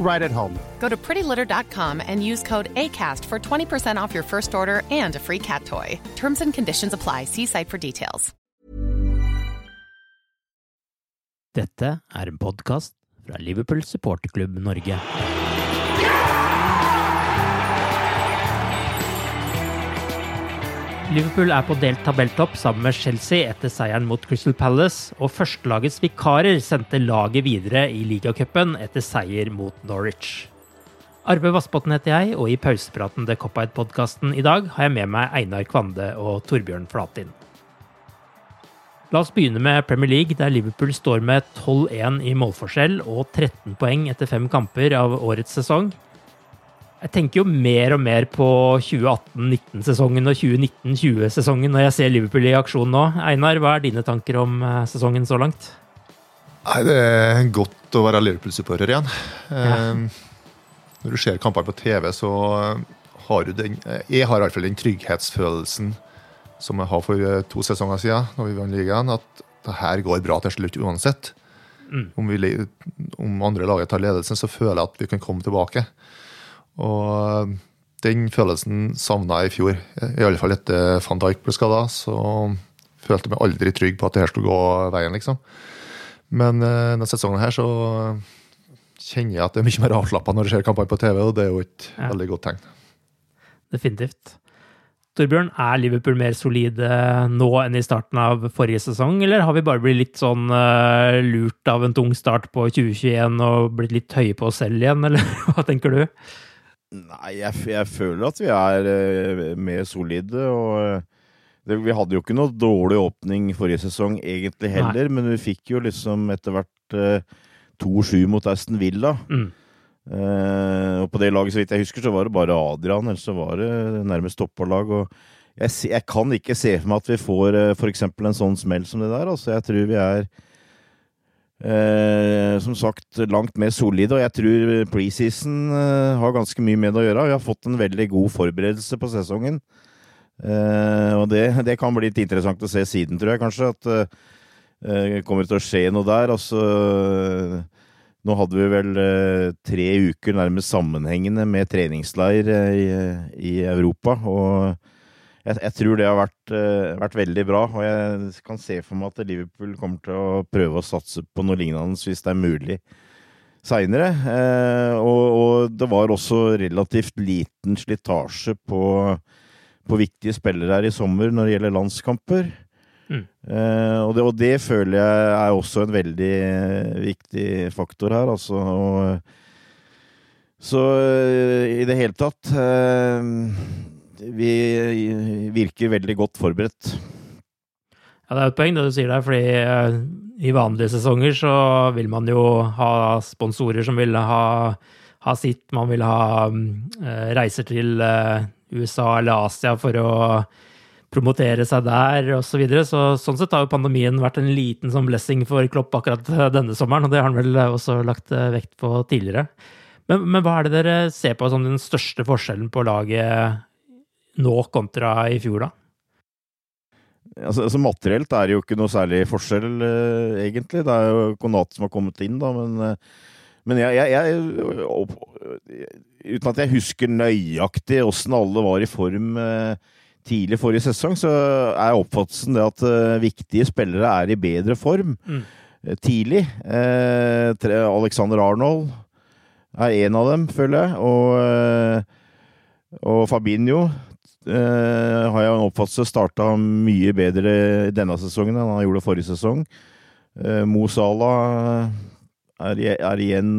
right at home. Go to prettylitter.com and use code ACAST for 20% off your first order and a free cat toy. Terms and conditions apply. See site for details. Dette er en podkast fra Liverpool supporterklubb Norge. Liverpool er på delt tabelltopp sammen med Chelsea etter seieren mot Crystal Palace, og førstelagets vikarer sendte laget videre i ligacupen etter seier mot Norwich. Arve Vassbotn heter jeg, og i pausepraten til Cop-Eyed-podkasten i dag har jeg med meg Einar Kvande og Torbjørn Flatin. La oss begynne med Premier League, der Liverpool står med 12-1 i målforskjell og 13 poeng etter fem kamper av årets sesong. Jeg tenker jo mer og mer på 2018-19-sesongen og 2019-20-sesongen når jeg ser Liverpool i aksjon nå. Einar, hva er dine tanker om eh, sesongen så langt? Nei, Det er godt å være Liverpool-supporter igjen. Ja. Når du ser kampene på TV, så har du den Jeg har iallfall den trygghetsfølelsen som jeg har for eh, to sesonger siden, når vi vant ligaen, at det her går bra til slutt uansett. Mm. Om, vi, om, andre laget tar ledelsen, så føler jeg at vi kan komme tilbake. Og den følelsen savna jeg i fjor. I alle fall etter van Dijk ble skada, så følte jeg meg aldri trygg på at det her skulle gå veien, liksom. Men uh, denne sesongen her så kjenner jeg at det er mye mer avslappa når det skjer kamper på TV, og det er jo et ja. veldig godt tegn. Definitivt. Torbjørn, er Liverpool mer solide nå enn i starten av forrige sesong, eller har vi bare blitt litt sånn uh, lurt av en tung start på 2021 og blitt litt høye på oss selv igjen, eller hva tenker du? Nei, jeg, jeg, føler at vi er uh, mer solide. og det, Vi hadde jo ikke noe dårlig åpning forrige sesong egentlig heller, Nei. men vi fikk jo liksom etter hvert eh, 2-7 mot Aston Villa. Mm. og på det laget, så vidt jeg husker, så var det bare Adrian, eller så var det nærmest toppalag. og jeg, jeg, kan ikke se for meg at vi får eh, f.eks. en sånn smell som det der. altså Jeg tror vi er Eh, som sagt langt mer solide, og jeg tror preseason eh, har ganske mye med det å gjøre. Vi har fått en veldig god forberedelse på sesongen. Eh, og det, det, kan bli litt interessant å se siden, tror jeg kanskje. At eh, kommer det til å skje noe der. Altså, nå hadde vi vel eh, tre uker nærmest sammenhengende med treningsleir eh, i, i Europa. og jeg, jeg, tror det har vært, uh, vært, veldig bra. Og jeg kan se for meg at Liverpool kommer til å prøve å satse på noe lignende hvis det er mulig seinere. Uh, og, og, det var også relativt liten slitasje på, på, viktige spillere her i sommer når det gjelder landskamper. Mm. Uh, og, det, og, det, føler jeg er også en veldig viktig faktor her, altså. Og, så i det hele tatt vi virker veldig godt forberedt. Ja, det er et poeng det du sier der, fordi uh, i vanlige sesonger så vil man jo ha sponsorer som vil ha, ha sitt. Man vil ha uh, reiser til uh, USA eller Asia for å promotere seg der osv. Så videre. så sånn sett har jo pandemien vært en liten sånn blessing for Klopp akkurat denne sommeren, og det har han vel også lagt vekt på tidligere. Men, men hva er det dere ser på som den største forskjellen på laget nå kontra i fjor, da? Altså, altså, Materielt er det jo ikke noe særlig forskjell, uh, egentlig. Det er jo Konat som har kommet inn, da, men, uh, men jeg, jeg, jeg opp, Uten at jeg husker nøyaktig åssen alle var i form uh, tidlig forrige sesong, så er oppfattelsen det at viktige spillere er i bedre form mm. tidlig. Alexander Arnold er en av dem, føler jeg. Og, og Fabinho Uh, har jeg en oppfattelse starta mye bedre denne sesongen enn han gjorde forrige sesong. Uh, Mo Salah er, er, igjen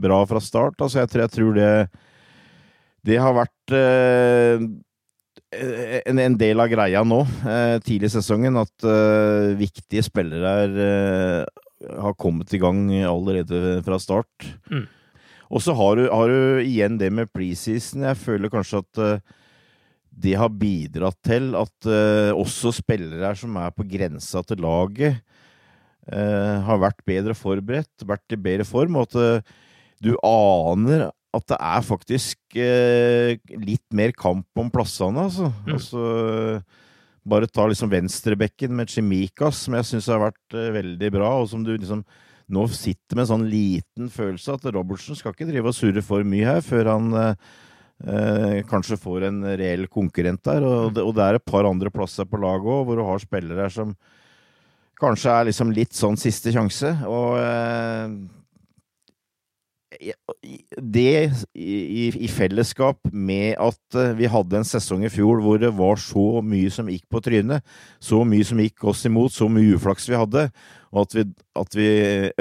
bra fra start. Altså, jeg, tror, jeg tror det Det har vært eh, en, en, del av greia nå, tidlig i sesongen, at viktige spillere er, har kommet i gang allerede fra start. Mm. Og så har, har, du igjen det med preseason. Jeg føler kanskje at det har bidratt til at uh, også spillere som er på grensa til laget, uh, har vært bedre forberedt, vært i bedre form, og at uh, du aner at det er faktisk litt mer kamp om plassene, altså. Mm. altså bare ta liksom venstrebekken med Chimikas, som jeg syns har vært veldig bra, og som du liksom nå sitter med en sånn liten følelse at Robertsen skal ikke drive og surre for mye her før han eh, kanskje får en reell konkurrent der. Og det, og det, er et par andre plasser på laget òg, hvor du har spillere som kanskje er liksom litt sånn siste sjanse. Og eh, det i, i, fellesskap med at eh, vi hadde en sesong i fjor hvor det var så mye som gikk på trynet, så mye som gikk oss imot, så mye uflaks vi hadde, og at vi, at vi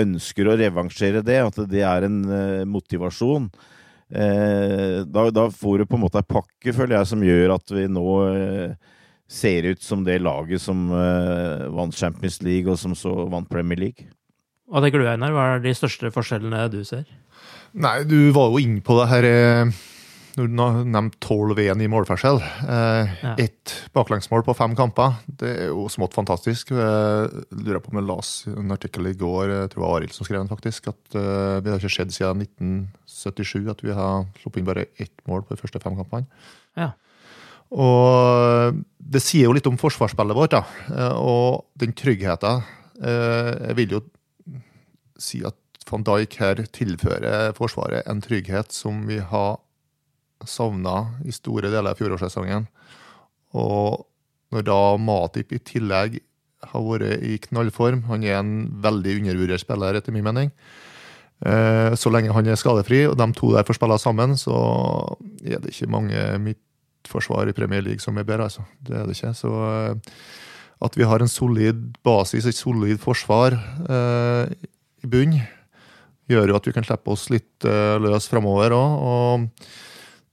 ønsker å revansjere det, at det er en uh, motivasjon eh, da, da, får du på en måte ei pakke, føler jeg, som gjør at vi nå eh, ser ut som det laget som eh, vant Champions League, og som så vant Premier League. Hva tenker du, Einar? Hva er de største forskjellene du ser? Nei, du var jo inne på det her eh, når du nevnte 12-1 i målforskjell. Eh, ja. Ett baklengsmål på fem kamper, det er jo smått fantastisk. Jeg lurer på om jeg leste en artikkel i går, jeg tror det var Arild som skrev den, faktisk, at eh, vi har ikke skjedd siden 1977 at vi har sluppet inn bare ett mål på de første fem kampene. Ja. Og det sier jo litt om forsvarsspillet vårt, da. Eh, og den tryggheten. Eh, jeg vil jo si at van Dijk her tilfører Forsvaret en trygghet som vi har savna i store deler av fjorårssesongen. Og når da Matip i tillegg har vært i knallform Han er en veldig undervurdert spiller, etter min mening. Eh, så lenge han er skadefri, og de to der får spille sammen, så er det ikke mange midtforsvar i Premier League som er bedre, altså. Det er det ikke. Så eh, at vi har en solid basis, et solid forsvar eh, i bunn, gjør jo at vi kan slippe oss litt løs framover òg.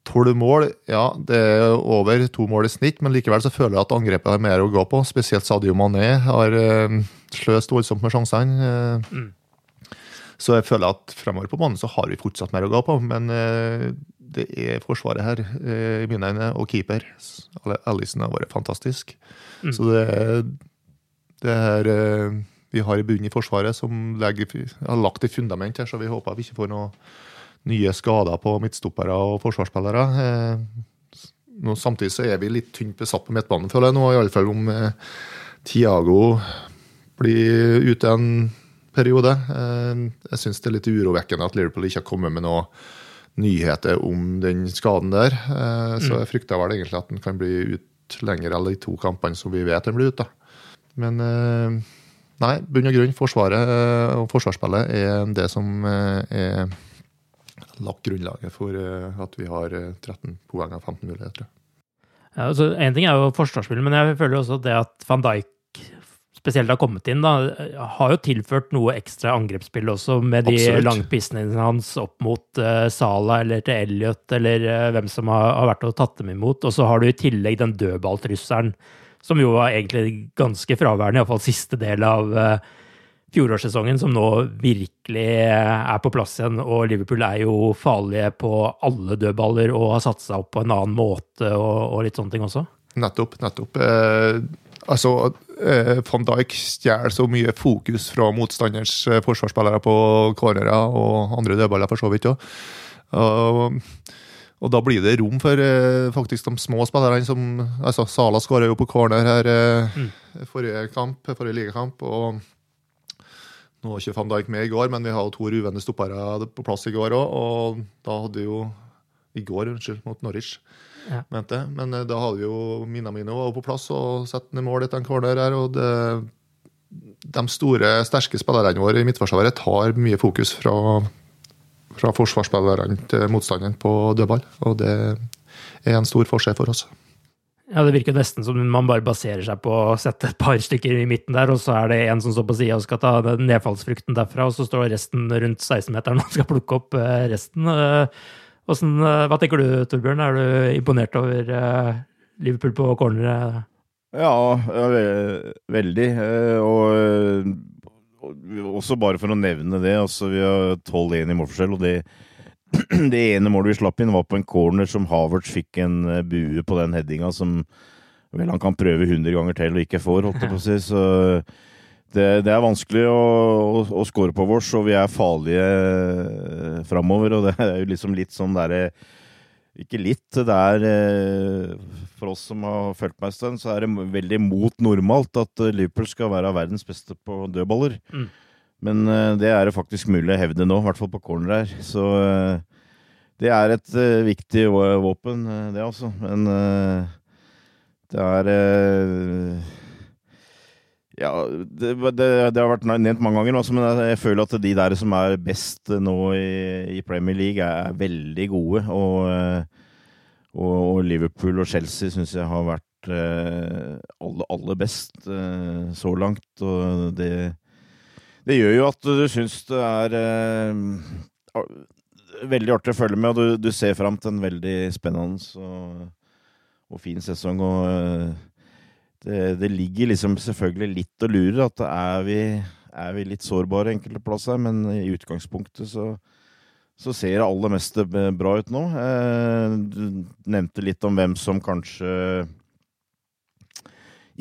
Tolv mål, ja, det er over to mål i snitt, men likevel så føler jeg at angrepet har mer å gå på. Spesielt Sadio Mané har uh, sløst voldsomt med sjansene. Uh, mm. Så jeg føler at fremover på banen så har vi fortsatt mer å gå på, men uh, det er forsvaret her, i mine øyne, og keeper. Alison har vært fantastisk. Mm. Så det er det her vi har i bunnen i Forsvaret som legger, har lagt et fundament her, så vi håper vi ikke får noe nye skader på midtstoppere og forsvarsspillere. Eh, nå, samtidig så er vi litt tynt besatt på midtbanen, føler jeg nå, iallfall om eh, Tiago blir ute en periode. Eh, jeg syns det er litt urovekkende at Liverpool ikke har kommet med noe nyheter om den skaden der. Eh, så mm. jeg frykter vel egentlig at den kan bli ut lenger enn de to kampene som vi vet den blir ute. Men nei, bunn og grunn, Forsvaret og forsvarsspillet er det som er lagt grunnlaget for eh, at vi har 13 eh, poeng av 15 muligheter. Ja, altså, en ting er jo forsvarsspillet, men jeg føler også det at van Dijk spesielt har kommet inn, da, har jo tilført noe ekstra angrepsspill også, med de langpissene hans opp mot uh, Sala eller til Elliot, eller uh, hvem som har, har, vært og tatt dem imot. Og så har du i tillegg den dødballtrusselen, som jo var egentlig ganske fraværende, iallfall siste del av uh, fjorårssesongen som nå virkelig er på plass igjen. Og Liverpool er jo farlige på alle dødballer og har satt seg opp på en annen måte og, og litt sånne ting også. Nettopp. nettopp. Eh, altså, eh, Van Dijk stjeler så mye fokus fra motstanderens eh, forsvarsspillere på cornerer og andre dødballer, for så vidt òg. Og, og da blir det rom for eh, faktisk de små spillerne som altså Sala skåra jo på corner her eh, forrige kamp, forrige ligakamp. og nå var ikke Van Dijk med i går, men vi har to ruvende stoppere på plass i går òg. Og da hadde jo I går, unnskyld, mot Norwich, Ja. mente. Men eh, da hadde vi jo Minamino var på plass og satte ned mål etter en corner her. Og det, de store, sterke spillerne våre i midtforsvaret tar mye fokus fra, fra forsvarsspillerne til motstanderen på dødball. Og det er en stor forskjell for oss. Ja, Det virker nesten som man bare baserer seg på å sette et par stykker i midten der, og så er det en som står på sida og skal ta nedfallsfrukten derfra, og så står resten rundt 16-meteren og skal plukke opp eh, resten. Eh, Hvordan, eh, hva tenker du, Torbjørn? Er du imponert over Liverpool på corneret? Ja, veldig. og også bare for å nevne det, altså vi har 12-1 i målforskjell, og det, det ene målet vi slapp inn, var på en corner som Havertz fikk en eh, bue på den headinga som vel han kan prøve 100 ganger til og ikke får, holdt jeg på å si. Så det, det er vanskelig å, å, å score på vårs, og vi er farlige eh, framover. Og det er jo liksom litt sånn derre Ikke litt, det er eh, For oss som har fulgt meg en stund, så er det veldig mot normalt at eh, Liverpool skal være verdens beste på dødballer. Mm. Men eh, det er det faktisk mulig å hevde nå, i hvert fall på corner her. Så eh, det er et eh, viktig våpen, det altså. Men det er ja, det, det, det har vært nevnt mange ganger, altså, men jeg føler at de der som er best nå i, i Premier League, er veldig gode. Og, og, og Liverpool og Chelsea syns jeg har vært aller, aller best så langt. Og det, det gjør jo at du syns det er eh, veldig artig å følge med, og du, du ser fram til en veldig spennende og, og fin sesong. og eh, det, det ligger liksom selvfølgelig litt og lurer at er vi, er vi litt sårbare enkelte plasser, men i utgangspunktet så, så ser det aller meste bra ut nå. Eh, Du nevnte litt om hvem som kanskje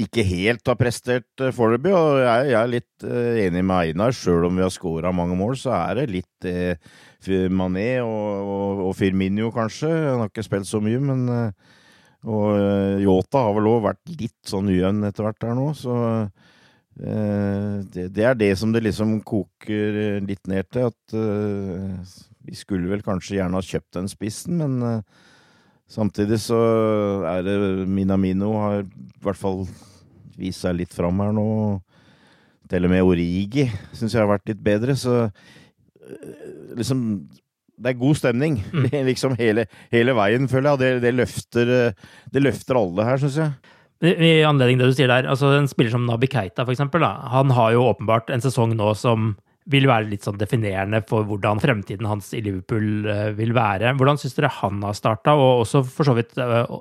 ikke helt har prestert eh, foreløpig, og jeg, jeg er litt eh, enig med Einar. Sjøl om vi har skåra mange mål, så er det litt eh, Mané og, og, og Firmino, kanskje. Han har ikke spilt så mye, men eh, Og Yota har vel òg vært litt sånn ujevn etter hvert der nå, så det, det er det som det liksom koker litt ned til. At eh, vi skulle vel kanskje gjerne ha kjøpt den spissen, men Samtidig så er det Minamino har i hvert fall vist seg litt fram her nå. Til og med Origi syns jeg har vært litt bedre, så eh, liksom Det er god stemning liksom hele, hele veien, føler jeg. Og det, det, løfter, eh, det løfter alle her, syns jeg. I i anledning det du sier der, altså en spiller som Nabi Keita, for eksempel, da, han har jo åpenbart en sesong nå som vil være litt sånn definerende for hvordan fremtiden hans i Liverpool eh, vil være. Hvordan syns dere han har starta, og også for så vidt eh,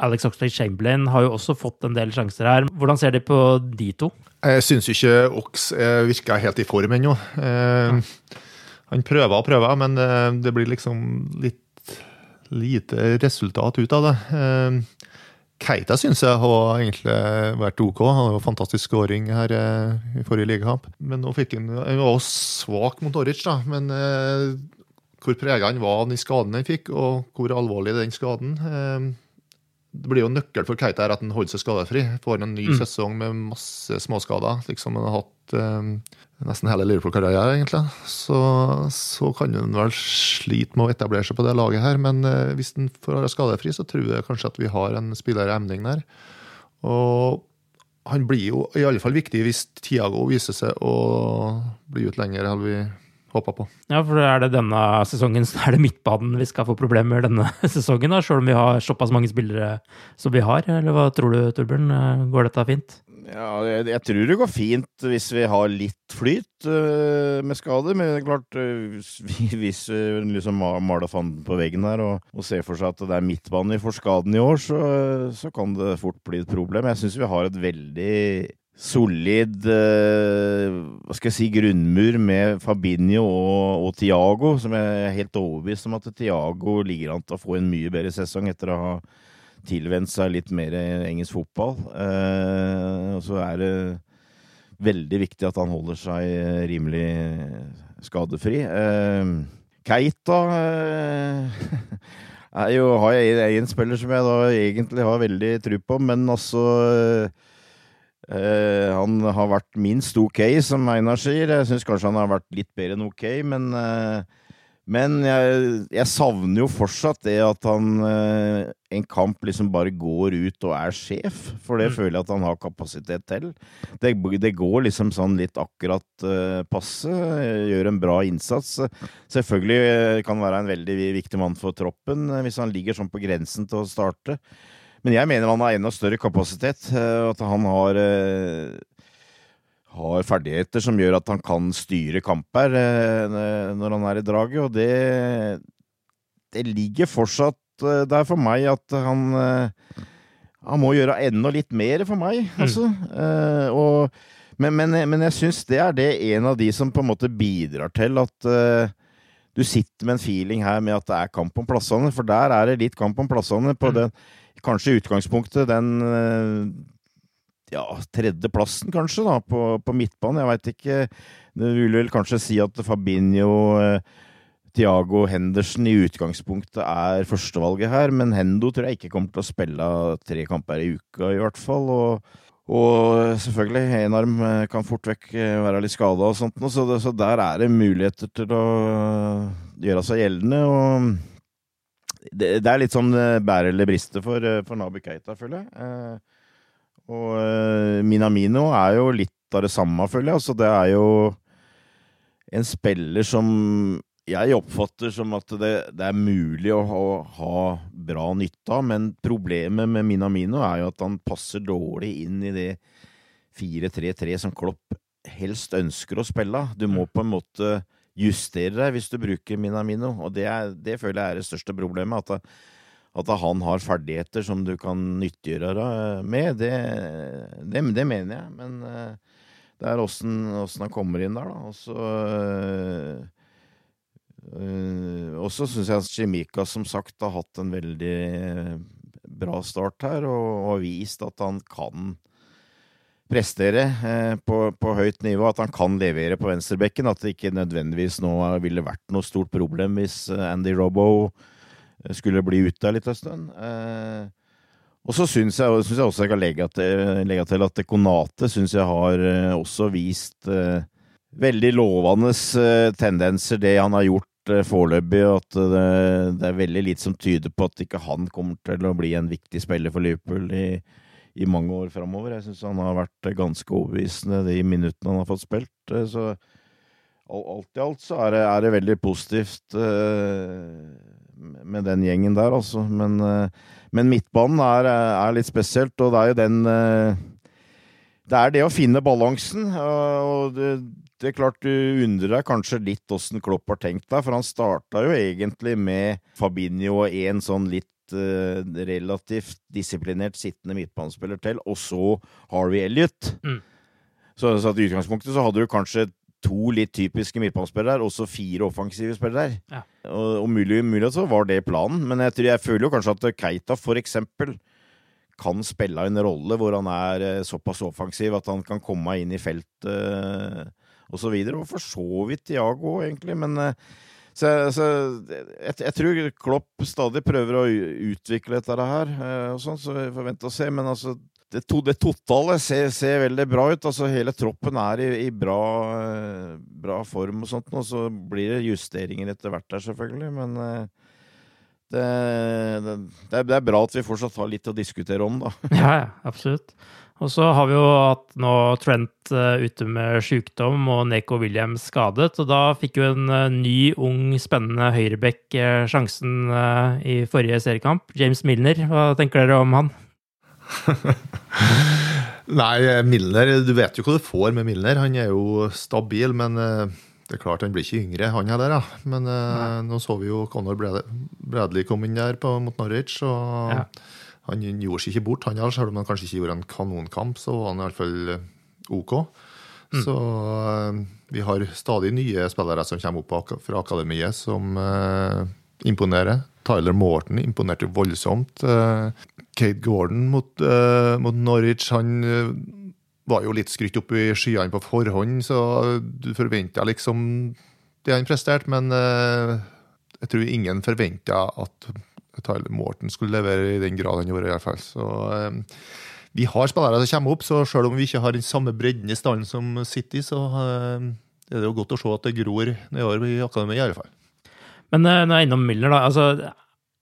Alex Oxlade Chamberlain har jo også fått en del sjanser her. Hvordan ser de på de to? Jeg syns ikke Ox virka virker helt i form ennå. Eh, han prøver og prøver, men eh, det blir liksom litt lite resultat ut av det. Keita syns jeg har egentlig vært OK. Han hadde fantastisk scoring her eh, i forrige ligakamp. Men nå fikk han Han var også svak mot Norwich, da. Men eh, hvor prega han var av den skaden han fikk, og hvor alvorlig den skaden eh, Det blir jo nøkkel for Keita her at han holder seg skadefri. Får en ny Mm. sesong med masse småskader, slik som han har hatt eh, nesten hele Liverpool-karrieren, egentlig. Så, så kan han vel slite med å etablere seg på det laget her. Men eh, hvis han får være skadefri, så tror jeg kanskje at vi har en spiller i emning der. Og han blir jo i alle fall viktig hvis Tiago viser seg å bli ut lenger enn vi håper på. Ja, for er det denne sesongen så er det midtbanen vi skal få problemer denne sesongen, da, selv om vi har såpass mange spillere som vi har? Eller hva tror du, Torbjørn? Går dette fint? Ja, jeg, jeg tror det går fint hvis vi har litt flyt uh, med skader. Men det er klart, uh, hvis- vi liksom maler fanden på veggen her og, og ser for seg at det er midtbane får skaden i år, så, så kan det fort bli et problem. Jeg syns vi har et veldig solid hva skal jeg si, grunnmur med Fabinho og, og Tiago, som jeg er helt overbevist om at Tiago ligger an til å få en mye bedre sesong etter å ha tilvent seg litt mer engelsk fotball. Eh, og så er det veldig viktig at han holder seg rimelig skadefri. Eh, Keita eh, er jo, har jeg en spiller som jeg da egentlig har veldig tro på, men altså Uh, han har vært minst ok, som Einar sier. Jeg syns kanskje han har vært litt bedre enn ok, men, uh, men jeg, jeg, savner jo fortsatt det at han eh, en kamp liksom bare går ut og er sjef, for det mm. føler jeg at han har kapasitet til. Det, det går liksom sånn litt akkurat passe, gjør en bra innsats. Selvfølgelig kan han være en veldig viktig mann for troppen hvis han ligger sånn på grensen til å starte. Men jeg mener han har enda større kapasitet. og at han har, eh, har ferdigheter som gjør at han kan styre kamper eh, når han er i draget. Og det, det ligger fortsatt der for meg at han han må gjøre enda litt mer for meg, mm. altså. Mm. og, men, men, men, jeg syns det er det en av de som på en måte bidrar til at du sitter med en feeling her med at det er kamp om plassene, for der er det litt kamp om plassene. på mm. den kanskje i utgangspunktet den eh, ja, tredjeplassen, kanskje, da, på, på midtbanen. Jeg veit ikke. Det vil vel kanskje si at Fabinho, eh, Tiago Henderson i utgangspunktet er førstevalget her, men Hendo tror jeg ikke kommer til å spille tre kamper i uka, i hvert fall. og og selvfølgelig, én arm eh, kan fort vekk være litt skada og sånt, så, så der er det muligheter til å gjøre seg gjeldende. og det, det, er litt sånn eh, bære eller briste for, eh, for Nabi Keita, føler jeg. Eh, og Minamino er jo litt av det samme, føler jeg. Altså, det er jo en spiller som jeg oppfatter som at det, det er mulig å ha, ha bra nytte av, men problemet med Minamino er jo at han passer dårlig inn i det 4-3-3 som Klopp helst ønsker å spille. Du må på en måte justere deg hvis du bruker Minamino. Og det, er, det føler jeg er det største problemet. At, at, han har ferdigheter som du kan nyttiggjøre deg med, det, det, det, mener jeg. Men uh, det er åssen han kommer inn der, da. Og så Og så syns jeg at Chimika som sagt har hatt en veldig bra start her, og, og vist at han kan prestere eh, på, på, høyt nivå, at han kan levere på venstrebekken. At det ikke nødvendigvis nå ville vært noe stort problem hvis eh, Andy Robbo eh, skulle bli ute en stund. stund. Og så syns jeg, synes jeg, også jeg kan legge til, legge til at Konate syns jeg har også vist veldig lovende tendenser, det han har gjort foreløpig, at det, det, er veldig lite som tyder på at ikke han kommer til å bli en viktig spiller for Liverpool i, i mange år framover. Jeg syns han har vært ganske overbevisende de minuttene han har fått spilt. Eh, så alt i alt så er det, er det veldig positivt uh, med den gjengen der, altså. Men, uh, men midtbanen er, er, litt spesielt, og det er jo den uh, Det er det å finne balansen. og det, det er klart du undrer deg kanskje litt åssen Klopp har tenkt deg, for han starta jo egentlig med Fabinho og en sånn litt relativt disiplinert sittende midtbanespiller til, og så Harvey Elliot. Mm. Så, så i utgangspunktet så hadde du kanskje to litt typiske midtbanespillere og så fire offensive spillere. Ja. Og, og mulig, mulig så var det planen, men jeg, tror, jeg føler jo kanskje at Keita for eksempel kan spille en rolle hvor han er uh, såpass offensiv at han kan komme inn i feltet uh, og så videre. Og for så vidt Tiago, egentlig, men uh, så, så jeg, jeg, tror Klopp stadig prøver å utvikle dette her, eh, og sånn, så vi får vente og se. Men altså, det, det totale ser, ser, veldig bra ut. Altså, hele troppen er i, i bra, eh, bra, form og sånt, og så blir det justeringer etter hvert der, selvfølgelig. Men eh, det, det, det, er bra at vi fortsatt har litt å diskutere om, da. Ja, ja, absolutt. Og så har vi jo hatt nå Trent uh, ute med sykdom og Neko Williams skadet. Og da fikk jo en ny, ung, spennende høyreback uh, sjansen i forrige seriekamp. James Milner, hva tenker dere om han? Nei, Milner, du vet jo hva du får med Milner. Han er jo stabil, men det er klart han blir ikke yngre, han heller. Ja. Men nå så vi jo Conor Bradley komme inn der på, mot Norwich. og... Ja. Han gjorde seg ikke bort, han heller. Selv om han kanskje ikke gjorde en kanonkamp, så var han hvert fall OK. Mm. Så vi har stadig nye spillere som kommer opp fra akademiet, som imponerer. Tyler Morton imponerte voldsomt. Kate Gordon mot, uh, mot Norwich, han uh, var jo litt skrytt opp i skyene på forhånd, så du forventa liksom det han presterte, men uh, jeg tror ingen forventa at Tyler Morton skulle levere i den grad han gjorde, i hvert fall. Så vi har spillere som kommer opp, så selv om vi ikke har den samme bredden i stallen som City, så er det jo godt å se at det gror nedover i akademiet, i alle fall. Men når jeg er innom Müller, da. altså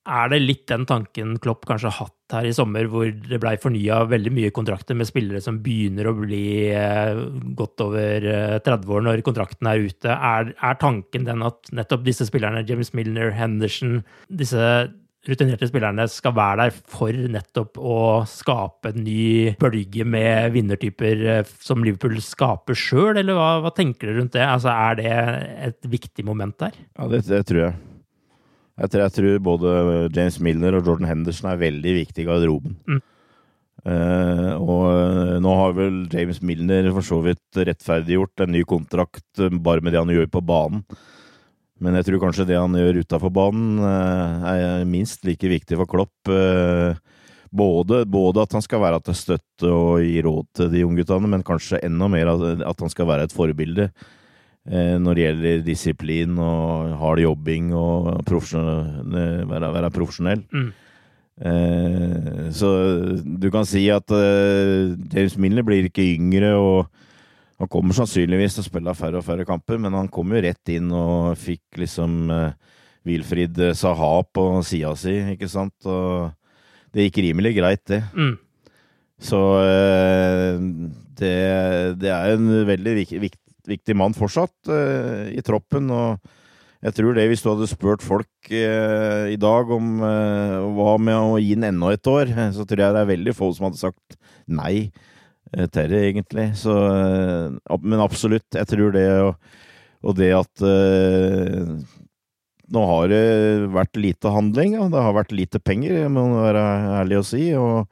er det litt den tanken Klopp kanskje har hatt her i sommer, hvor det blei fornya veldig mye kontrakter med spillere som begynner å bli eh, godt over 30 eh, år når kontrakten er ute? Er, er, tanken den at nettopp disse spillerne, James Milner, Henderson, disse rutinerte spillerne skal være der for nettopp å skape en ny bølge med vinnertyper eh, som Liverpool skaper sjøl, eller hva, hva, tenker dere rundt det? Altså, er det et viktig moment der? Ja, det, det tror jeg. Jeg tror, jeg tror, både James Milner og Jordan Henderson er veldig viktige i garderoben. Mm. Uh, og eh, nå har vel James Milner for så vidt rettferdiggjort en ny kontrakt eh, bare med det han gjør på banen. Men jeg tror kanskje det han gjør utafor banen, uh, er minst like viktig for Klopp. Uh, både, både, at han skal være til støtte og gi råd til de unge guttene, men kanskje enda mer at han skal være et forbilde når det gjelder disiplin og hard jobbing og være, være, profesjonell. Mm. Eh, så du kan si at eh, James Milner blir ikke yngre, og han kommer sannsynligvis til å spille færre og færre kamper, men han kom jo rett inn og fikk liksom Wilfrid Saha på sida si, ikke sant? Og det gikk rimelig greit, det. Mm. Så det, det, er en veldig viktig viktig mann fortsatt uh, i troppen. og jeg tror det, hvis du hadde spurt folk eh, i dag om eh, hva med å gi den enda et år, så tror jeg det er veldig få som hadde sagt nei til det, egentlig. Så, men absolutt, jeg tror det. Og, og det at nå har det vært lite handling, og det har vært lite penger, må være ærlig å si. og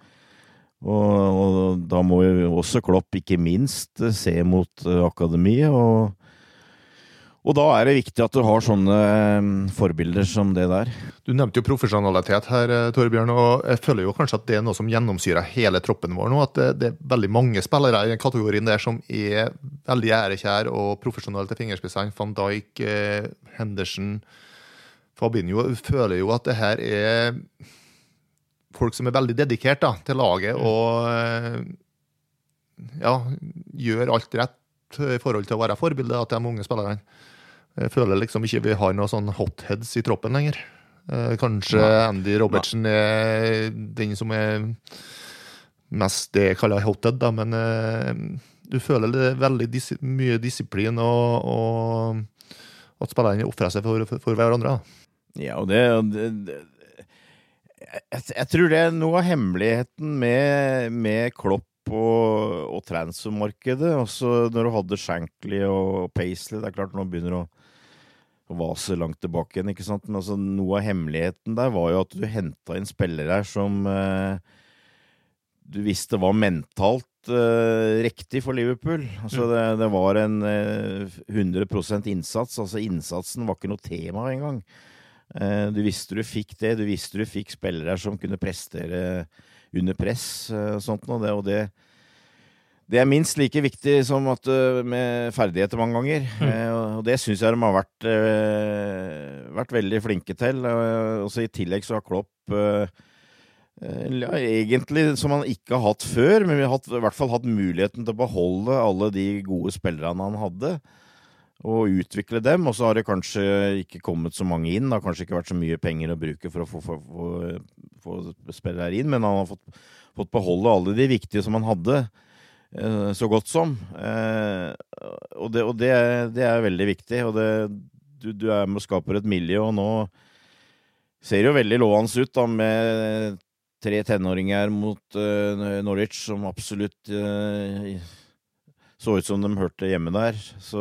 og, og, da må jo også Klopp ikke minst eh, se mot uh, akademiet. Og, og, da er det viktig at du har sånne um, forbilder som det der. Du nevnte jo profesjonalitet her, Torbjørn. og Jeg føler jo kanskje at det er noe som gjennomsyrer hele troppen vår nå. At det, det er veldig mange spillere i den kategorien der som er veldig ærekjær og profesjonelle til fingerspissene. Van Dijk, eh, Henderson, Fabinho. Føler jo at det her er folk som er veldig dedikert da, til laget mm. og eh, ja, gjør alt rett i forhold til å være forbilde til de unge spillerne. Jeg føler liksom ikke vi har noen sånn hotheads i troppen lenger. Eh, kanskje Andy Robertsen er den som er mest det jeg kaller hothead, da, men eh, du føler det er veldig dis mye disiplin og, og at spillerne ofrer seg for, for, for hverandre. Ja, og det, det, jeg, jeg, tror det er noe av hemmeligheten med, med Klopp og, og transfermarkedet. Også når du hadde Shankly og Paisley. Det er klart nå begynner å, vase langt tilbake igjen, ikke sant. Men altså, noe av hemmeligheten der var jo at du henta inn spillere her som eh, du visste var mentalt eh, riktig for Liverpool. Altså, mm. det, det, var en eh, 100 innsats. Altså, innsatsen var ikke noe tema engang. Du visste du fikk det, du visste du fikk spillere som kunne prestere under press eh, og sånt noe. Og det, det er minst like viktig som at, eh, med ferdigheter mange ganger. Mm. Og det syns jeg de har vært, vært, veldig flinke til. Også I tillegg så har Klopp ja, egentlig som han ikke har hatt før, men vi har hatt, i hvert fall hatt muligheten til å beholde alle de gode spillerne han hadde og utvikle dem. Og så har det kanskje ikke kommet så mange inn. Det har kanskje ikke vært så mye penger å bruke for å få, få, få, få spillere inn, men han har fått, fått, beholde alle de viktige som han hadde. Eh, så godt som. Eh, og, det, og det, det, er veldig viktig. Og det, du, du, er med og skaper et miljø, og nå ser jo veldig lovende ut da, med tre tenåringer mot uh, Norwich, som absolutt så ut som de hørte hjemme der. Så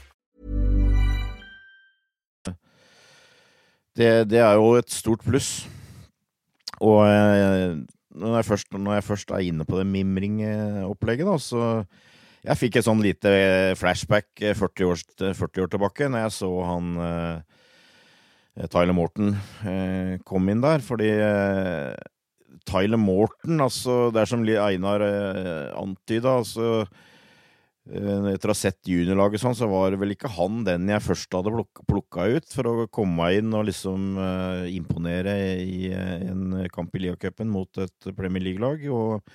Det, det er jo et stort pluss. Og eh, når jeg først, når jeg først er inne på det mimring-opplegget, da, så Jeg fikk et sånn lite flashback 40 år, 40 år tilbake, når jeg så han eh, Tyler Morton eh, kom inn der, fordi eh, Tyler Morton, altså Det er som Einar eh, antyda, altså eh, etter å ha sett juniorlaget sånn, så var det vel ikke han den jeg først hadde pluk plukka ut for å komme inn og liksom uh, imponere i uh, en kamp i Liacupen mot et Premier League-lag. Og,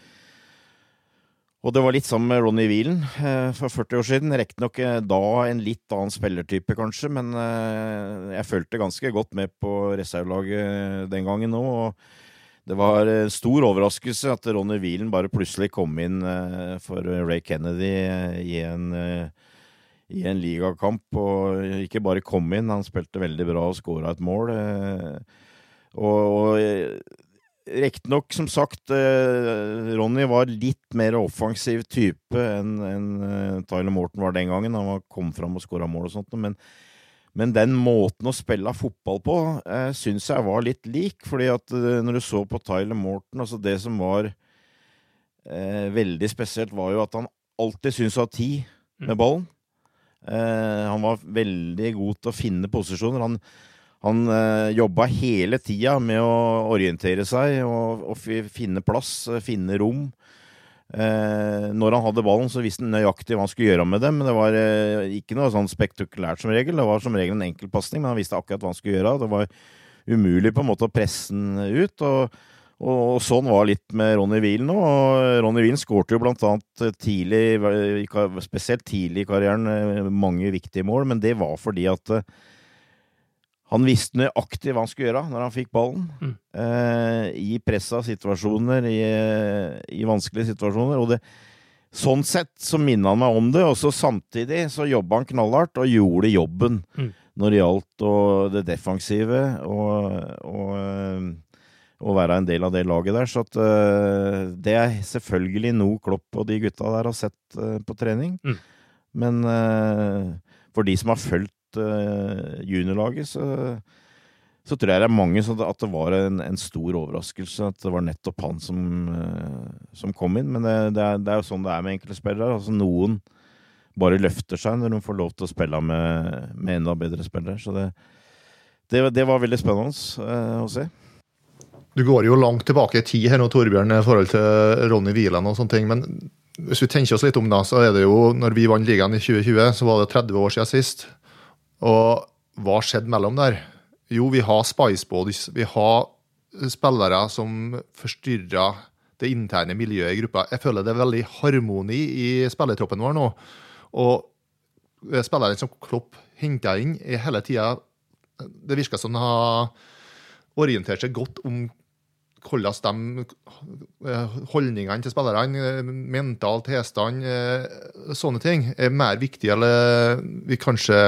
og, det var litt sammen med Ronny Wheelen uh, for 40 år siden. Riktignok da en litt annen spillertype, kanskje, men jeg følte ganske godt med på reservelaget den gangen òg. Det var en stor overraskelse at Ronny Wheelen bare plutselig kom inn for Ray Kennedy i en, i en ligakamp. Og ikke bare kom inn, han spilte veldig bra og skåra et mål. Og, og riktignok, som sagt, Ronny var litt mer offensiv type enn en Tyler Morton var den gangen. Han kom fram og skåra mål og sånt, men men den måten å spille fotball på eh, syns jeg var litt lik. fordi at eh, når du så på Tyler Morton, altså det som var eh, veldig spesielt, var jo at han alltid syntes å ha tid med Mm. ballen. Eh, han var veldig god til å finne posisjoner. Han, han eh, jobba hele tida med å orientere seg og, og finne plass, eh, finne rom. Eh, når han hadde ballen, så visste han nøyaktig hva han skulle gjøre med det. Men det var eh, ikke noe sånn spektakulært som regel. Det var som regel en enkeltpasning, men han visste akkurat hva han skulle gjøre. Det var umulig på en måte å presse den ut. Og, og, og sånn var litt med Ronny Wiel nå. Og Ronny Wiel skårte jo blant annet tidlig, spesielt tidlig i karrieren, eh, mange viktige mål, men det var fordi at eh, han visste nøyaktig hva han skulle gjøre når han fikk ballen. Mm. Eh, I pressa situasjoner, i, i vanskelige situasjoner. Og det, sånn sett så minner han meg om det, og så samtidig så jobba han knallhardt og gjorde jobben Mm. når det gjaldt og det defensive og, og, eh, å være en del av det laget der. Så at, eh, det er selvfølgelig noe Klopp og de gutta der har sett eh, på trening. Mm. Men eh, for de som har fulgt dette juniorlaget, så, så tror jeg det er mange som at det var en, en, stor overraskelse at det var nettopp han som, som kom inn. Men det, det, er, det, er, jo sånn det er med enkelte spillere. Altså noen bare løfter seg når de får lov til å spille med, med enda bedre spillere. Så det, det, var veldig spennende å se. Du går jo langt tilbake i tid her nå, Torbjørn, i forhold til Ronny Wieland og sånne ting. Men hvis vi tenker oss litt om da, så er det jo når vi vant ligaen i 2020, så var det 30 år siden sist. Og hva skjedde mellom der? Jo, vi har Spice. Vi har spillere som forstyrrer det interne miljøet i gruppa. Jeg føler det er veldig harmoni i spillertroppen vår nå. Og spillerne som Klopp henta inn, er hele tida Det virker som de har orientert seg godt om hvordan de eh, holdningene til spillerne, eh, mental tilstand, eh, sånne ting, er mer viktig eller vi kanskje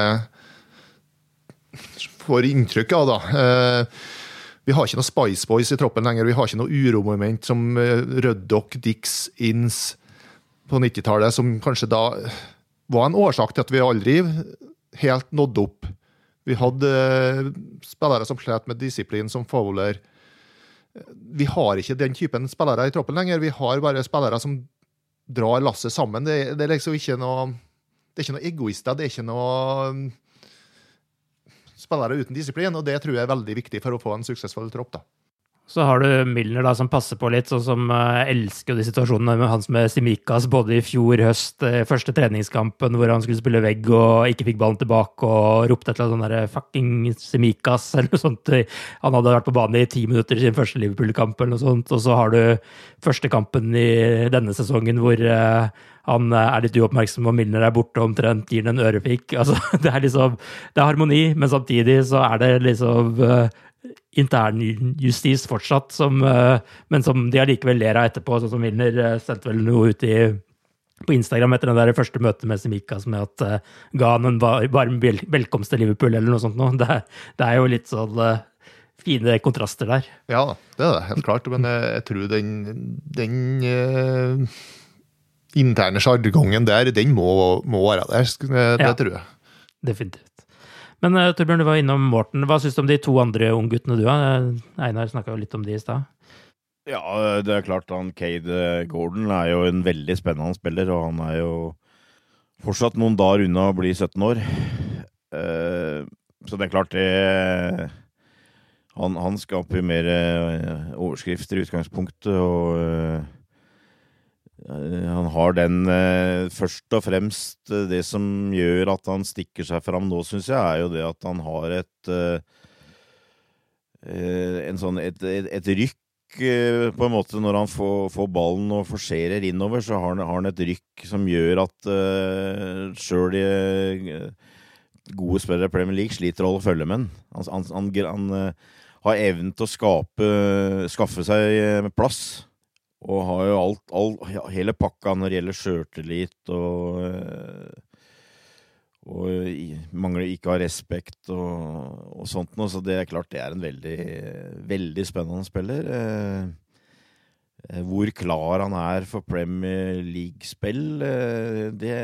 får inntrykk av, da. Vi har ikke noe Spice Boys i troppen lenger. Vi har ikke noe uromoment som Røddock, Dix, Inns på 90-tallet, som kanskje da var en årsak til at vi aldri helt nådde opp. Vi hadde spillere som slet med disiplin, som Fowler vi har ikke den typen spillere i troppen lenger. Vi har bare spillere som drar lasset sammen. Det, det, er liksom ikke noe Det er ikke noe egoister. Det er ikke noe spillere uten disiplin, og det tror jeg er veldig viktig for å få en suksessfull tropp. da. Så har du Milner da, som passer på litt, sånn som uh, elsker de situasjonene med hans med Simikas, både i fjor høst, uh, første treningskampen hvor han skulle spille vegg og ikke fikk ballen tilbake og ropte et eller annet sånn fucking Simikas eller noe sånt. Han hadde vært på banen i ti minutter i sin første Liverpool-kamp eller noe sånt. Og så har du første kampen i denne sesongen hvor uh, han er litt uoppmerksom og Milner er borte omtrent gir den en ørepikk. Altså, det er liksom Det er harmoni, men samtidig så er det liksom internjustis fortsatt, som, eh, men som de allikevel ler av etterpå. Sånn som Milner eh, sendte vel noe ut i, på Instagram etter det der første møtet med Semikas med at uh, ga han en varm velkomst til Liverpool eller noe sånt noe. Det, det, er jo litt sånn uh, fine kontraster der. Ja det er det, helt klart. Men jeg, jeg tror den, den uh, interne sjargongen der, den må, må, være der. Det, det ja, tror jeg. Definitivt. Men uh, Torbjørn, du var innom Morten. Hva syns du om de to andre ungguttene du har? Einar snakka jo litt om de i stad. Ja, det er klart han Cade Gordon er jo en veldig spennende spiller, og han er jo fortsatt noen dager unna å bli 17 år. Så det er klart det Han, han skaper mer overskrifter i utgangspunktet, og Eh, han har den eh, Først og fremst eh, det som gjør at han stikker seg fram nå, syns jeg, er jo det at han har et sånn, et, et, et rykk på en måte når han får, får ballen og forserer innover, så har han, har han, et rykk som gjør at uh, sjøl gode spillere i Premier League sliter å følge med han. Han, han, han har evnen til å skape, skaffe seg plass. Og har jo alt, alt ja, hele pakka når det gjelder sjøltillit og eh, og mangler ikke av respekt og, og, sånt noe. Så det er klart det er en veldig, veldig spennende spiller. Eh, eh hvor klar han er for Premier League-spill, eh, det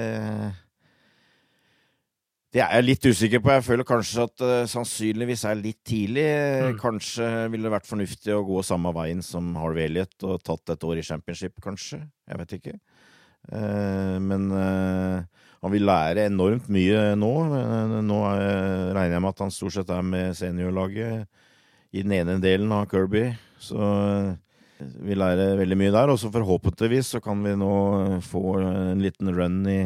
det er jeg litt usikker på. Jeg føler kanskje at det uh, sannsynligvis er litt tidlig. Mm. Kanskje ville det vært fornuftig å gå samme veien som Harvey Elliot og tatt et år i championship, kanskje. Jeg vet ikke. Uh, men uh, han vil lære enormt mye nå. nå regner jeg med at han stort sett er med seniorlaget i den ene delen av Kirby. Så vi lærer veldig mye der. Og så forhåpentligvis så kan vi nå få en liten run i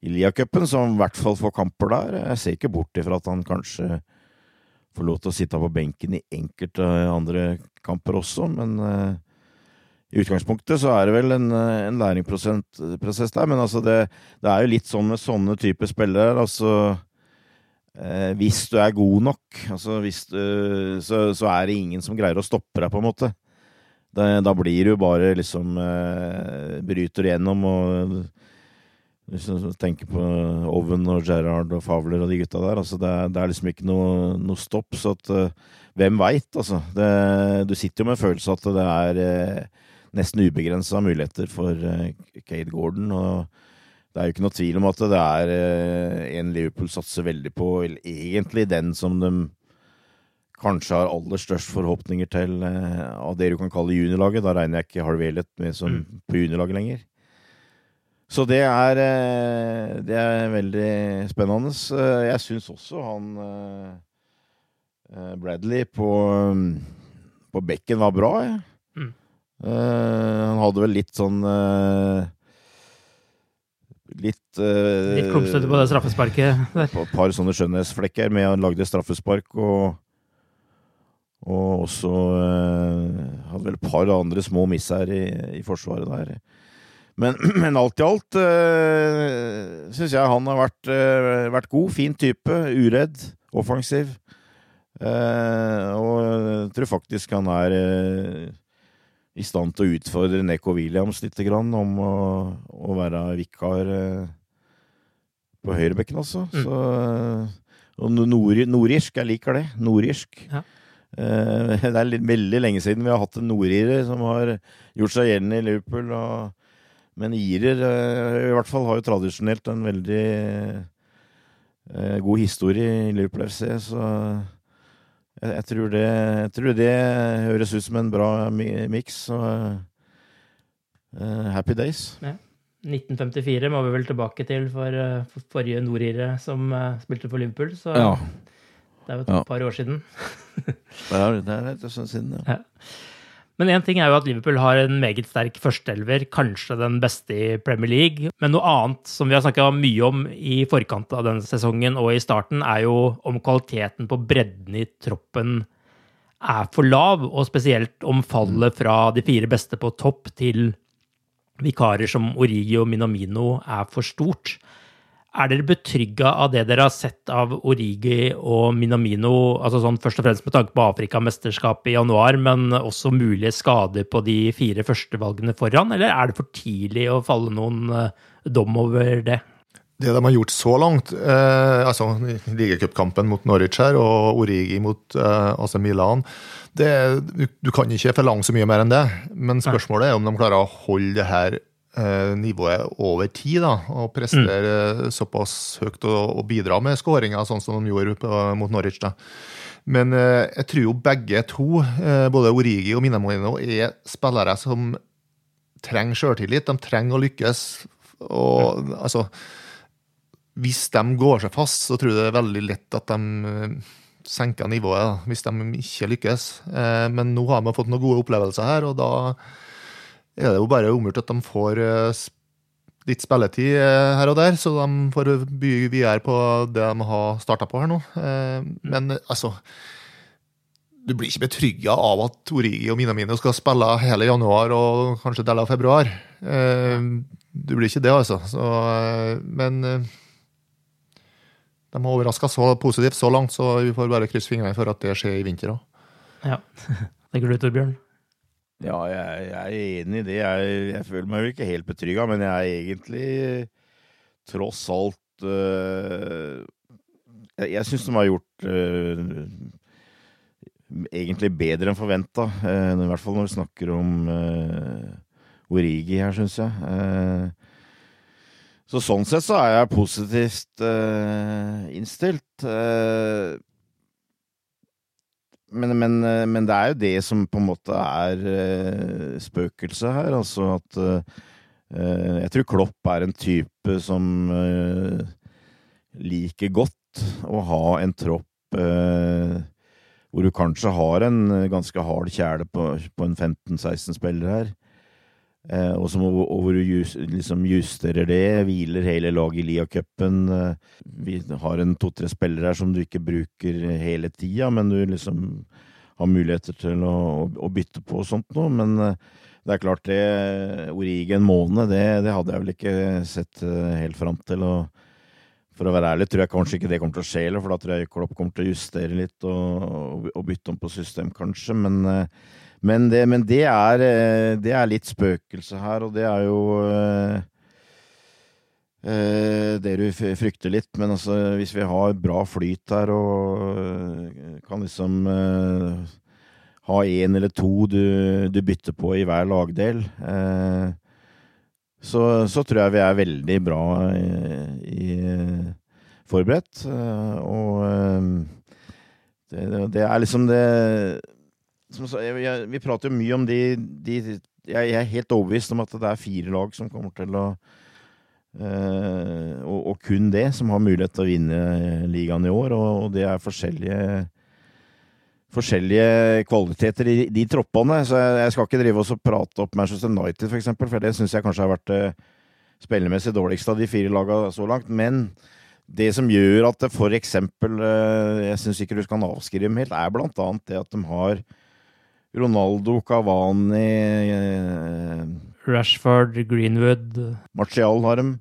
i Lia-cupen, som i hvert fall får kamper der. Jeg ser ikke bort ifra at han kanskje får lov til å sitte på benken i enkelte andre kamper også, men uh, i utgangspunktet så er det vel en, en læringsprosess der. Men altså det, det, er jo litt sånn med sånne typer spillere. altså eh, Hvis du er god nok, altså hvis du, så, så, er det ingen som greier å stoppe deg, på en måte. Det, da blir du bare liksom eh, Bryter igjennom og hvis du tenker på Oven og Gerhard og Favler og de gutta der, altså det, er, det er liksom ikke noe, noe stopp. Så at uh, hvem veit, altså. Det, du sitter jo med en følelse at det er uh, nesten ubegrensa muligheter for uh, Cade Gordon. Og det er jo ikke noe tvil om at det er en Liverpool satser veldig på, eller egentlig den som de kanskje har aller størst forhåpninger til av det du kan kalle juniorlaget. Da regner jeg ikke Harvey Elliot med som Mm. på juniorlaget lenger. Så det er, eh, det er veldig spennende. Eh, Jeg syns også han eh, Bradley på, på bekken var bra, jeg. Mm. Han hadde vel litt sånn Litt uh, Litt klumsete på det straffesparket der. På et par sånne skjønnhetsflekker med han lagde straffespark og og også hadde vel et par andre små miss her i, i forsvaret der. Men, men alt i alt uh, syns jeg han har vært, eh, vært god. Fin type. Uredd. Offensiv. Uh, og jeg tror faktisk han er uh, i stand til å utfordre Neko Williams litt grann, om å, å være vikar uh, på høyrebekken også. Mm. Så, eh, og nord, nordirsk, jeg liker det. Nordirsk. Ja. Eh, det er litt, veldig lenge siden vi har hatt en nordirer som har gjort seg gjeldende i Liverpool. Og, men irer eh, i hvert fall har jo tradisjonelt en veldig eh, god historie i Liverpool FC, så jeg, jeg, tror det, jeg tror det høres ut som en bra mi- miks. eh, happy days. 1954 må vi vel tilbake til for, for forrige nordire som uh, spilte for Liverpool. Så Ja. det er jo et Ja. par år siden. Det er, det er litt sånn siden, ja. Men én ting er jo at Liverpool har en meget sterk førsteelver, kanskje den beste i Premier League. Men noe annet som vi har snakka mye om i forkant av denne sesongen og i starten, er jo om kvaliteten på bredden i troppen er for lav, og spesielt om fallet fra de fire beste på topp til vikarer som Origi og Minamino er for stort. Er dere betrygga av det dere har sett av Origi og Minamino, altså sånn først og fremst med tanke på Afrikamesterskapet i januar, men også mulige skader på de fire førstevalgene foran, eller er det for tidlig å falle noen eh, dom over det? Det de har gjort så langt, eh, altså ligacupkampen mot Norwich her og Origi mot eh, AC Milan det, du, du kan ikke forlange så mye mer enn det, men spørsmålet er om de klarer å holde det her nivået over tid. da, Og prestere mm. såpass høyt og, og bidra med skåringer, sånn som de gjorde på, mot Norwich. da. Men eh, jeg tror jo begge to, eh, både Origi og Minamolino, er spillere som trenger sjøltillit. De trenger å lykkes. Og altså Hvis de går seg fast, så tror jeg det er veldig lett at de eh, senker nivået, da, hvis de ikke lykkes. Eh, Men nå har vi fått noen gode opplevelser her, og da er det jo bare omgjort at de får eh, litt spilletid eh, her og der, så de får bygge videre på det de har starta på her nå. Eh, Men eh, altså Du blir ikke betrygga av at Origi og Minamino skal spille hele januar og kanskje deler av februar. Du blir ikke det, altså. Så, men de har overraska så positivt så langt, så vi får bare krysse fingrene for at det skjer i vinter òg. Ja. Tenker du, Torbjørn? Ja, jeg, jeg er enig i det. Jeg, jeg føler meg jo ikke helt betrygga, men jeg er egentlig tross alt øh, Jeg, jeg syns de har gjort øh, egentlig bedre enn forventa. I hvert fall når vi snakker om øh, Origi her, syns jeg. Eh, så sånn sett så er jeg positivt øh, innstilt. Eh, men, men, eh, men det er jo det som på en måte er eh, spøkelset her. Altså at eh, Jeg tror Klopp er en type som liker godt å ha en tropp hvor du kanskje har en ganske hard kjæle på, på en 15-16 spillere her. Eh, og, som, hvor du just, liksom justerer det, hviler hele laget i Lia-cupen. Eh, vi har en to-tre spillere her som du ikke bruker hele tida, men du liksom har muligheter til å, å, å bytte på og sånt noe. Men eh, det er klart, det Origi en det, det hadde jeg vel ikke sett eh, helt fram til. og for å være ærlig tror jeg kanskje ikke det kommer til å skje, heller, for da tror jeg Klopp kommer til å justere litt og, og, og bytte om på system, kanskje. Men, eh, men, det, men det, er, eh, det er litt spøkelse her, og det er jo eh, eh, det du frykter litt. Men altså, hvis vi har bra flyt her og kan liksom ha én eller to du, du bytter på i hver lagdel så, så, tror jeg vi er veldig bra i, i forberedt. Og det, det, er liksom det som, jeg, jeg, Vi prater jo mye om de, de jeg, er helt overbevist om at det er fire lag som kommer til å Uh, og, og, kun det som har mulighet til å vinne ligaen i år. Og, og det er forskjellige forskjellige kvaliteter i de troppene. Så jeg, jeg skal ikke drive oss og prate opp Manchester United, for eksempel, for det syns jeg kanskje har vært uh, spillemessig dårligste av de fire lagene så langt. Men det som gjør at eksempel uh, Jeg syns ikke du kan avskrive dem helt, er annet det at de har Ronaldo, Cavani Rashford, Greenwood Martial har dem.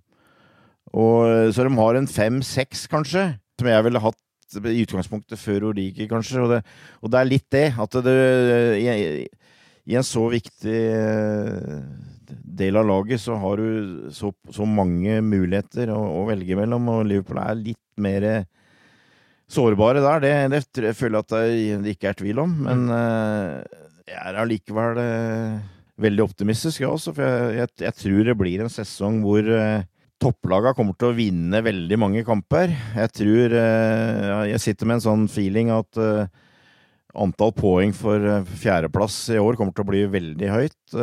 Og, så de har en fem-seks, kanskje, som jeg ville hatt i utgangspunktet før Origi, kanskje. Og det, og det, er litt det, at det i, i en så viktig eh, del av laget så har du så, så mange muligheter å, å, velge mellom, og Liverpool er litt mer sårbare der. Det, det føler jeg at det ikke er tvil om, men uh, jeg er allikevel uh, veldig optimistisk, jeg også. For jeg, jeg, jeg, tror det blir en sesong hvor topplaga kommer til å vinne veldig mange kamper. Jeg tror uh, Jeg sitter med en sånn feeling at antall poeng for fjerdeplass i år kommer til å bli veldig høyt.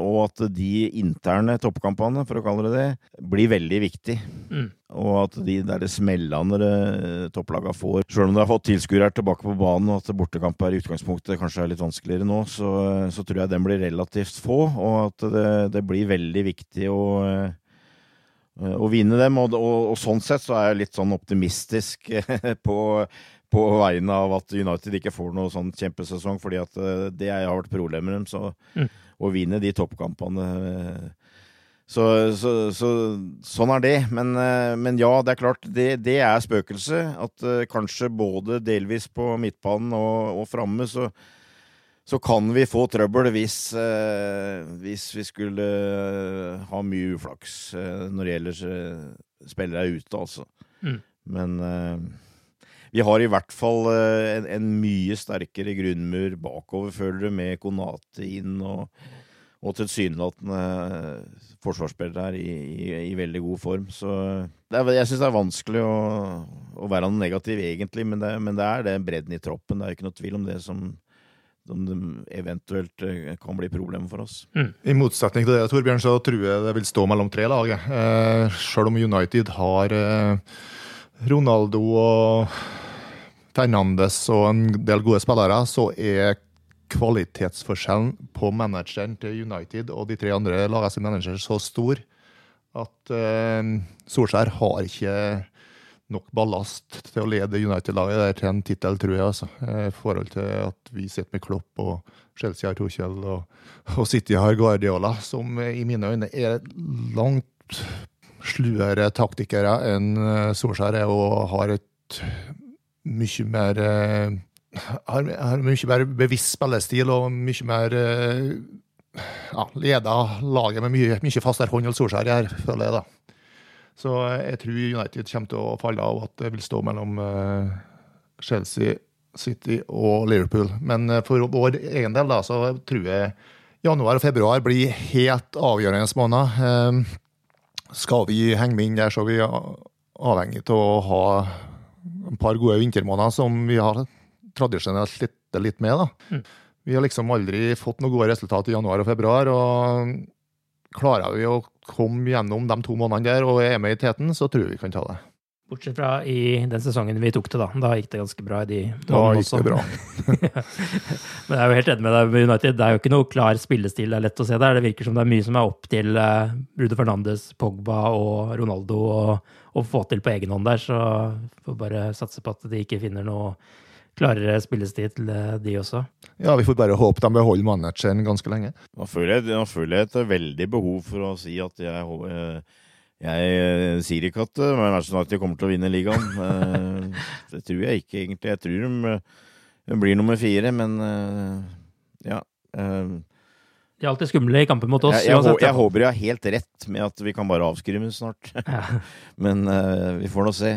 Og at de interne toppkampene, for å kalle det det, blir veldig viktig. Mm. Og at de der smellene topplaga får, sjøl om de har fått tilskuere tilbake på banen, og at bortekamper i utgangspunktet kanskje er litt vanskeligere nå, så, så tror jeg den blir relativt få. Og at det, det blir veldig viktig å å vinne dem. Og, og, og, sånn sett så er jeg litt sånn optimistisk på, på vegne av at United ikke får noe sånn kjempesesong, fordi at eh, det har vært problemet med dem. Så mm. å vinne de toppkampene eh, så, så, så, sånn er det. Men, eh, men, ja, det er klart, det, det er spøkelset. At kanskje både delvis på midtbanen og, og framme så, så kan vi få trøbbel hvis, hvis vi skulle ha mye uflaks når det gjelder spillere ute, altså. Mm. Men vi har i hvert fall eh, en, en, mye sterkere grunnmur bakover, føler du, med Konate inn og, og tilsynelatende forsvarsspillere her i, i, i, veldig god form. Så er, jeg syns det er vanskelig å, å, være noe negativ, egentlig, men det, men det er den bredden i troppen. Det er ikke noe tvil om det som som eventuelt eh, kan bli problemer for oss. Mm. I motsetning til det, Torbjørn, så tror jeg det vil stå mellom tre lag. Eh, selv om United har eh, Ronaldo og Fernandes og en del gode spillere, så er kvalitetsforskjellen på manageren til United og de tre andre lagene sin manager så stor at uh, Solskjær har ikke nok ballast til å lede United-laget til en tittel, tror jeg. altså. I forhold til at vi sitter med Klopp og Chelsea har Tuchel og, og City har Guardiola, som i mine øyne er langt sluere taktikere enn eh, Solskjær er og har et mye mer eh, har, har mye mer bevisst spillestil og mye mer eh, ja, leder laget med mye, mye fastere hånd enn Solskjær gjør, føler jeg. da. Så jeg tror United kommer til å falle av, at det vil stå mellom eh, Chelsea, City og Liverpool. Men for vår egen del da, så tror jeg januar og februar blir helt avgjørende måneder. Skal vi henge med inn der, så er vi avhengig av å ha et par gode vintermåneder som vi har tradisjonelt slitt litt med. da. Mm. Vi har liksom aldri fått noen gode resultat i januar og februar. og klarer vi å komme gjennom de to månedene der og er med i teten, så tror jeg vi kan ta det. Bortsett fra i den sesongen vi tok det, da. Da gikk det ganske bra i de Da gikk det bra. Men jeg er jo helt enig med deg med United. Det er jo ikke noe klar spillestil det er lett å se der. Det virker som det er mye som er opp til Brude Fernandes, Pogba og Ronaldo å få til på egen hånd der. Så får bare satse på at de ikke finner noe klarere spillestil til de også. Ja, vi får bare håpe de beholder manageren ganske lenge. Nå føler jeg, nå føler jeg et veldig behov for å si at jeg, jeg, eh, sier ikke at eh, Manchester United kommer til å vinne ligaen. Eh, det tror jeg ikke, egentlig. Jeg tror de, de blir nummer fire, men ja. De er alltid skumle i kampen mot oss. Jeg, jeg, jeg, håper jeg har helt rett med at vi kan bare avskrive snart. Ja. men vi får nå se.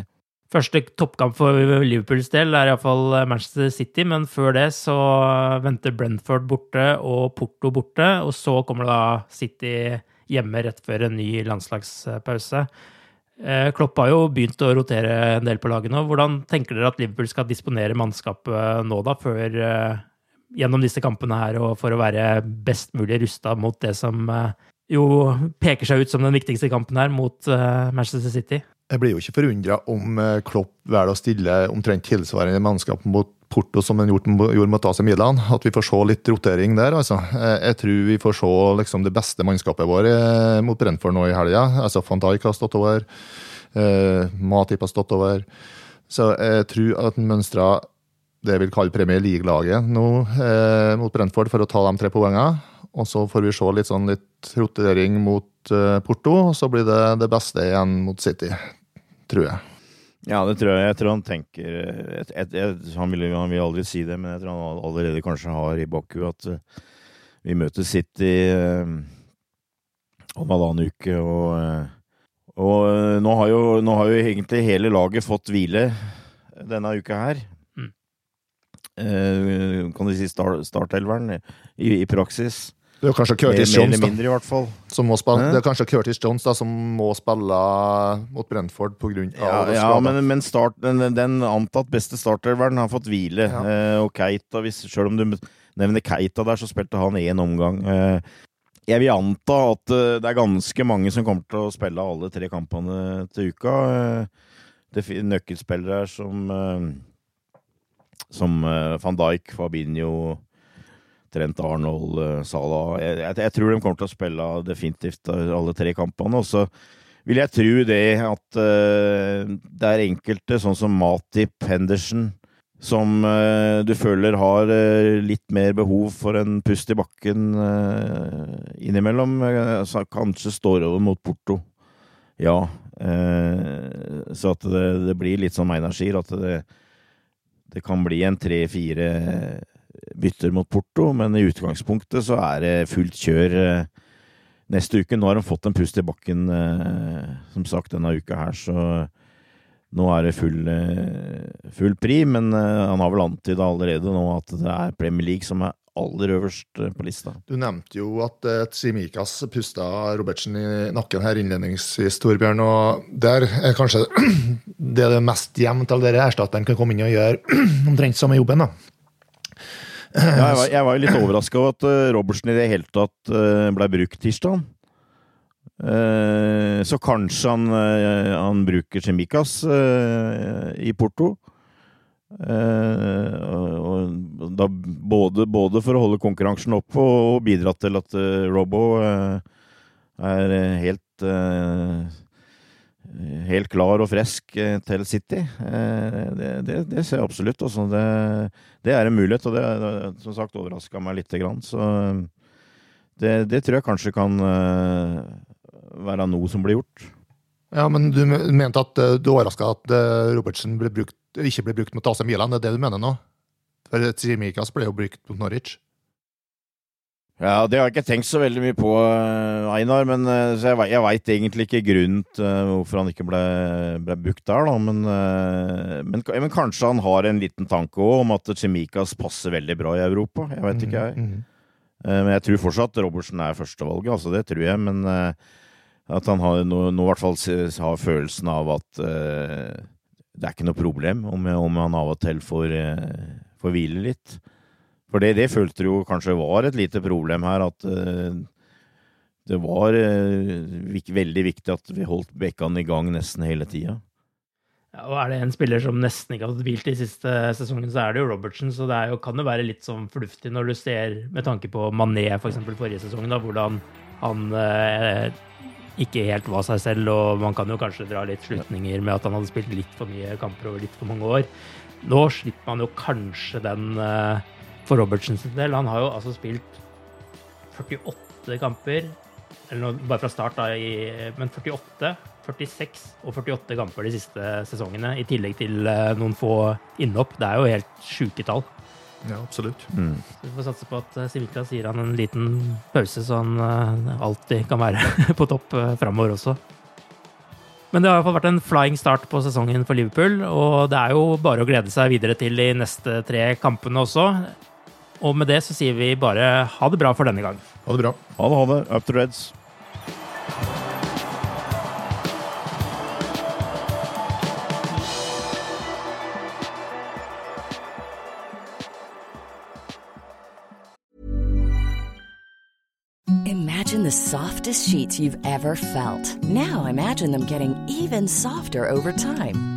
Første toppkamp for Liverpools del er iallfall Manchester City, men før det så venter Brentford borte og Porto borte. Og så kommer det da City hjemme rett før en ny landslagspause. Eh, Klopp har jo begynt å rotere en del på laget nå. Hvordan tenker dere at Liverpool skal disponere mannskapet nå, da, før eh, gjennom disse kampene her, og for å være best mulig rusta mot det som eh, jo peker seg ut som den viktigste kampen her, mot Manchester City? Jeg blir jo ikke forundra om Klopp velger å stille omtrent tilsvarende mannskap mot Porto som en gjorde mot AC Milan. At vi får se litt rotering der. altså. Jeg tror vi får se liksom, det beste mannskapet vårt eh, mot Brentford nå i helga. Altså, Van Dijk har stått over. Eh, Matip har stått over. Så jeg tror at mønstra det jeg vil kalle Premier League-laget nå eh, mot Brentford for å ta de tre poengene. Og så får vi se litt, sånn, litt rotering mot eh, Porto, og så blir det det beste igjen mot City. Tror jeg. Ja, det tror jeg. Jeg tror han tenker et, et, et, han, vil, han, vil, aldri si det, men jeg tror han allerede kanskje har i bakhuet at uh, vi møter City uh, om halvannen uke, og, uh, og nå, har jo, nå, har jo, egentlig hele laget fått hvile denne uka her. Mm. kan du si start, startelveren i, i praksis. Det er kanskje Curtis mer, Jones, mer mindre, i hvert fall. Spille, det er kanskje Curtis Jones da, som må spille mot Brentford pga. Ja, ja men, men start, den, den, antatt beste starterveren har fått hvile. Ja. Eh, og Keita, hvis, selv om du nevner Keita der, så spilte han én omgang. Eh, jeg vil anta at uh, det er ganske mange som kommer til å spille alle tre kampene til uka. Uh, det er nøkkelspillere som uh, som van Dijk, Fabinho Trent Arnold, eh, Salah jeg, jeg, jeg, tror de kommer til å spille definitivt alle tre kampene. Og så vil jeg tro det at uh, det er enkelte, sånn som Matip, Henderson, som uh, du føler har uh, litt mer behov for en pust i bakken innimellom. Kanskje står over mot Porto. Ja. så at det, det, blir litt som Einar sier, at det, det kan bli en tre-fire bytter mot Porto, men i utgangspunktet så er det fullt kjør eh, neste uke. Nå har de fått en pust i bakken, eh, som sagt, denne uka her, så nå er det full, eh, full pri, men han har vel antyda allerede nå at det er Premier League som er aller øverst på lista. Du nevnte jo at Tsimikas pusta Robertsen i nakken her innledningsvis, Torbjørn. Og der er kanskje det er det mest jevnt av dere erstatteren kan komme inn og gjøre omtrent samme jobben. da. Ja, jeg, var, jeg var jo litt overraska over at uh, Robertsen i det hele tatt uh, ble brukt tirsdag. Uh, så kanskje han, han bruker Chemicas i Porto. da både, både, for å holde konkurransen oppe og, og bidra til at Robbo er helt helt klar og frisk eh, til City. Eh, det, det, det ser jeg absolutt. Altså. Det, det, er en mulighet, og det som sagt overraska meg lite grann. Så det, tror jeg kanskje kan eh, være noe som blir gjort. Ja, men du mente at du overraska at Robertsen ble brukt, ikke ble brukt mot AC Milan, det er det du mener nå? For Tsimikas ble jo brukt mot Norwich. Ja, Det har jeg ikke tenkt så veldig mye på, eh, Einar. men eh, så Jeg, jeg veit egentlig ikke grunnen til eh, hvorfor han ikke ble, ble bookt der. da, men, men, men, kanskje han har en liten tanke òg om at Chemicas passer veldig bra i Europa. Jeg veit ikke, jeg. Mm, mm. Men jeg tror fortsatt Robertsen er førstevalget, altså det tror jeg. Men at han har nå, nå i hvert fall har følelsen av at uh, det er ikke noe problem om, om han av og til får, får hvile litt. For det, det følte du jo kanskje var et lite problem her, at uh, det var uh, veldig viktig at vi holdt bekkene i gang nesten hele tida. Ja, og er det en spiller som nesten ikke har fått hvilt i siste sesongen, så er det jo Robertsen. Så det jo, kan jo være litt sånn fornuftig når du ser, med tanke på Mané f.eks. For forrige sesong, da, hvordan han uh, ikke helt var seg selv, og man kan jo kanskje dra litt slutninger med at han hadde spilt litt for mye kamper over litt for mange år. Nå slipper man jo kanskje den uh, for Robertsens del. Han har jo altså spilt 48 kamper, eller noe, bare fra start, da, i, men 48, 46 og 48 kamper de siste sesongene, i tillegg til uh, noen få innhopp. Det er jo helt sjuke tall. Ja, absolutt. Mm. Så vi får satse på at uh, Civita sier han en liten pause, så han uh, alltid kan være på topp uh, framover også. Men det har i hvert fall vært en flying start på sesongen for Liverpool, og det er jo bare å glede seg videre til de neste tre kampene også. Og med det så sier vi bare ha det bra for denne gang. Ha det bra. Ha det, ha det. Up to reds. Imagine the softest sheets you've ever felt. Now imagine them getting even softer over time.